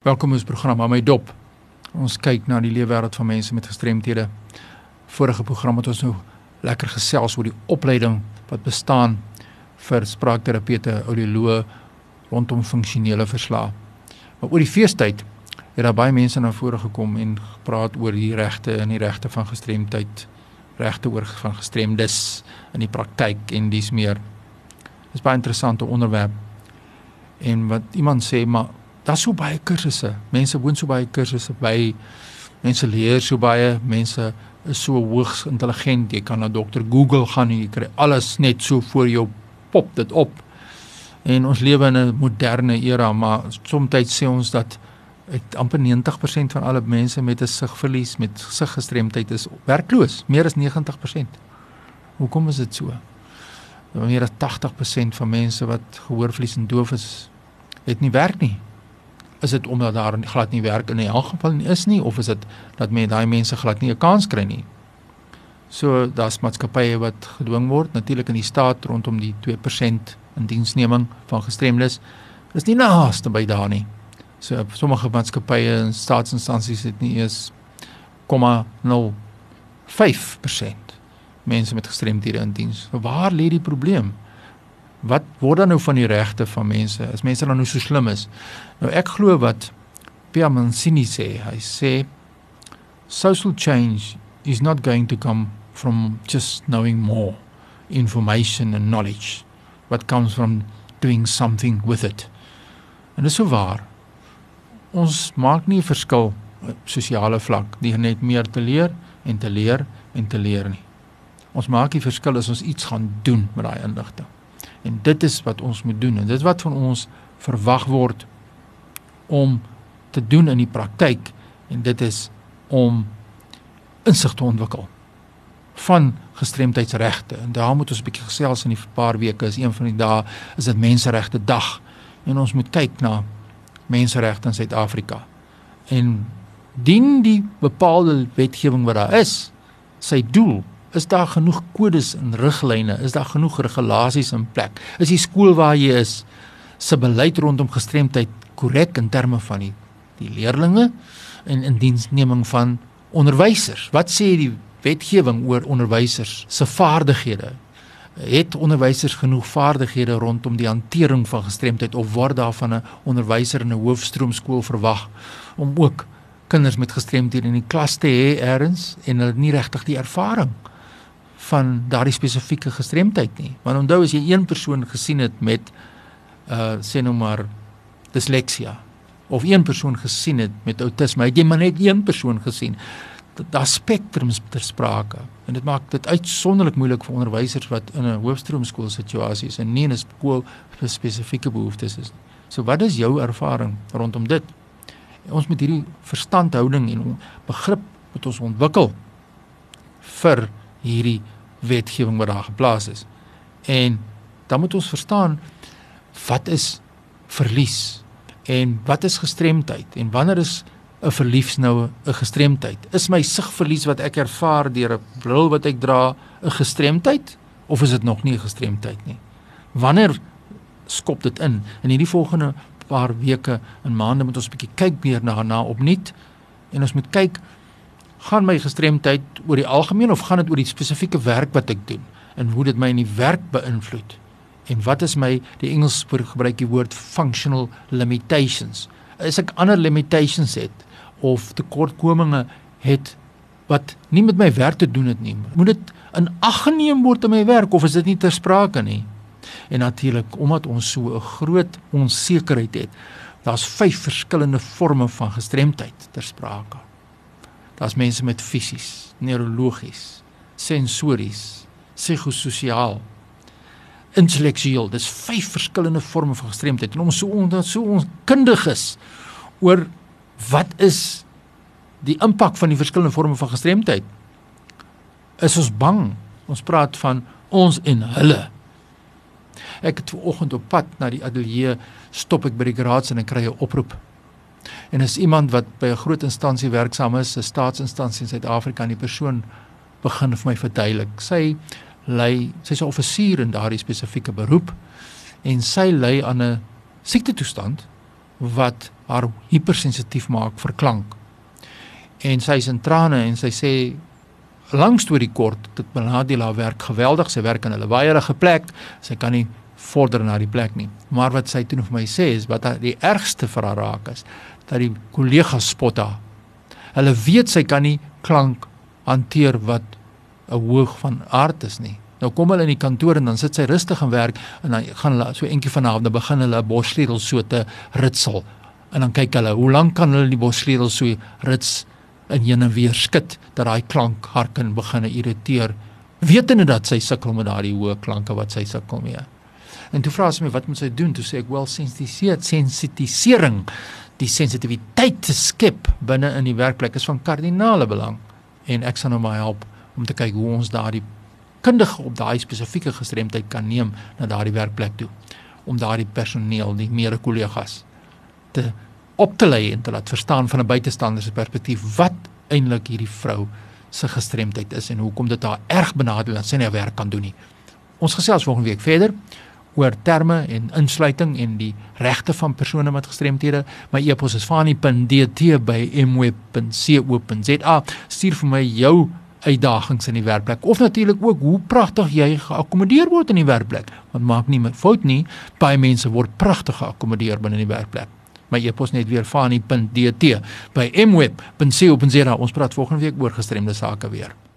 Welkom ons program aan my dop. Ons kyk na die lewenswêreld van mense met gestremthede. Vorige program het ons nou lekker gesels oor die opleiding wat bestaan vir spraakterapeute, audioloë rondom funksionele verslae. Maar oor die feestyd het daar baie mense na vore gekom en gepraat oor die regte en die regte van gestremdheid, regte oor van gestremdes in die praktyk en dis meer. Dis baie interessante onderwerp. En wat iemand sê maar daar's so baie kursusse. Mense woon so baie kursusse by. Mense leer so baie. Mense is so hoogs intelligent. Jy kan na dokter Google gaan en jy kry alles net so voor jou pop dit op. En ons lewe in 'n moderne era, maar soms sê ons dat ek amper 90% van alle mense met 'n sigverlies met siggestremdheid is werkloos, meer as 90%. Hoekom is dit so? Meer as 80% van mense wat gehoorverlies en doof is, het nie werk nie is dit omdat daar glad nie werk in elk geval nie is nie of is dit dat mense daai mense glad nie 'n kans kry nie. So daar's maatskappye wat gedwing word natuurlik in die staat rondom die 2% in diensneming van gestremdes. Dis nie naaste by daar nie. So sommige maatskappye en staatsinstansies het nie eens 0,05% mense met gestremdhede in diens. Waar lê die probleem? Wat word dan nou van die regte van mense as mense dan nou so slim is? Nou ek glo wat Pierre Mancini sê, hy sê social change is not going to come from just knowing more information and knowledge what comes from doing something with it. En dis so waar. Ons maak nie 'n verskil op sosiale vlak deur net meer te leer en te leer en te leer nie. Ons maak die verskil as ons iets gaan doen met daai inligting. En dit is wat ons moet doen en dit wat van ons verwag word om te doen in die praktyk en dit is om insig te ontwikkel van gestremdheidsregte. En daar moet ons 'n bietjie gesels in die paar weke. Is een van die dae is dit menseregte dag en ons moet kyk na menseregte in Suid-Afrika. En dien die bepaalde wetgewing wat daar is sy doel Is daar genoeg kodes en riglyne? Is daar genoeg regulasies in plek? Is die skool waar jy is se beleid rondom gestremdheid korrek in terme van die die leerdlinge en in diensneming van onderwysers? Wat sê die wetgewing oor onderwysers se vaardighede? Het onderwysers genoeg vaardighede rondom die hantering van gestremdheid of word daar van 'n onderwyser in 'n hoofstroomskool verwag om ook kinders met gestremdhede in die klas te hê eers en hulle nie regtig die ervaring van daardie spesifieke gestremdheid nie. Want onthou as jy een persoon gesien het met uh sê nou maar disleksia of een persoon gesien het met outisme, het jy maar net een persoon gesien. Daar spektrums ter sprake en dit maak dit uitsonderlik moeilik vir onderwysers wat in 'n hoofstroomskool situasie is en nie in 'n skool spesifieke behoeftes is nie. So wat is jou ervaring rondom dit? Ons moet hierdie verstandhouding en begrip moet ons ontwikkel vir hierdie wetgewing wat daar geplaas is. En dan moet ons verstaan wat is verlies en wat is gestremdheid en wanneer is 'n verlies nou 'n gestremdheid? Is my sigverlies wat ek ervaar deur 'n bril wat ek dra 'n gestremdheid of is dit nog nie 'n gestremdheid nie? Wanneer skop dit in? In hierdie volgende paar weke en maande moet ons 'n bietjie kyk meer na na opnuut en ons moet kyk gaan my gestremdheid oor die algemeen of gaan dit oor die spesifieke werk wat ek doen en hoe dit my in die werk beïnvloed? En wat is my die Engels gebruik die woord functional limitations. Is ek ander limitations het of tekortkominge het wat nie met my werk te doen het nie moet dit in ag geneem word in my werk of is dit nie ter sprake nie? En natuurlik omdat ons so 'n groot onsekerheid het daar's vyf verskillende forme van gestremdheid ter sprake Daar's mense met fisies, neurologies, sensories, psigososiaal, intellektueel. Dis vyf verskillende forme van gestremdheid. En om so onder so ons kundig is oor wat is die impak van die verskillende forme van gestremdheid? Is ons bang? Ons praat van ons en hulle. Ek het vanoggend op pad na die ateljee stop ek by die garage en ek kry 'n oproep En as iemand wat by 'n groot instansie werksaam is, 'n staatsinstansie in Suid-Afrika en die persoon begin vir my verduidelik. Sy lei, sy's 'n offisier in daardie spesifieke beroep en sy lei aan 'n siekte toestand wat haar hypersensitief maak vir klank. En sy is in trane en sy sê lank storie kort, dit benadeel haar werk geweldig. Sy werk in 'n waaiere plek. Sy kan nie vorder na die plek nie. Maar wat sy toe vir my sê is wat die ergste vir haar raak is dat die kollegas spot haar. Hulle weet sy kan nie klank hanteer wat 'n hoog van aard is nie. Nou kom hulle in die kantoor en dan sit sy rustig en werk en dan gaan hulle so eentjie vanaand dan begin hulle 'n bossleutel so te ritsel. En dan kyk hulle, hoe lank kan hulle die bossleutel so rits en heen en weer skud dat daai klank haar kan begin irriteer. Wetende dat sy sukkel met daardie hoë klanke wat sy sukkel mee. En toe vra sy my wat moet sy doen? Toe sê ek wel sensitiseer, sensitisering, die sensitiwiteit te skep binne in die werkplek is van kardinale belang en ek sal nou maar help om te kyk hoe ons daardie kundige op daai spesifieke gestremdheid kan neem na daardie werkplek toe om daardie personeel, die mede kollegas te op te lei en te laat verstaan van 'n buitestander se perspektief wat eintlik hierdie vrou se gestremdheid is en hoekom dit haar erg benadeel dat sy nie werk kan doen nie. Ons gesels volgende week verder oor terme en insluiting en die regte van persone met gestremthede. My e-pos is fani.dt@mweb.co.za. Stuur vir my jou uitdagings in die werkplek of natuurlik ook hoe pragtig jy geakkommodeer word in die werkplek. Want maak nie my fout nie, baie mense word pragtig geakkommodeer binne in die werkplek. My e-pos net weer fani.dt by mweb.co.za. Ons praat volgende week oor gestremde sake weer.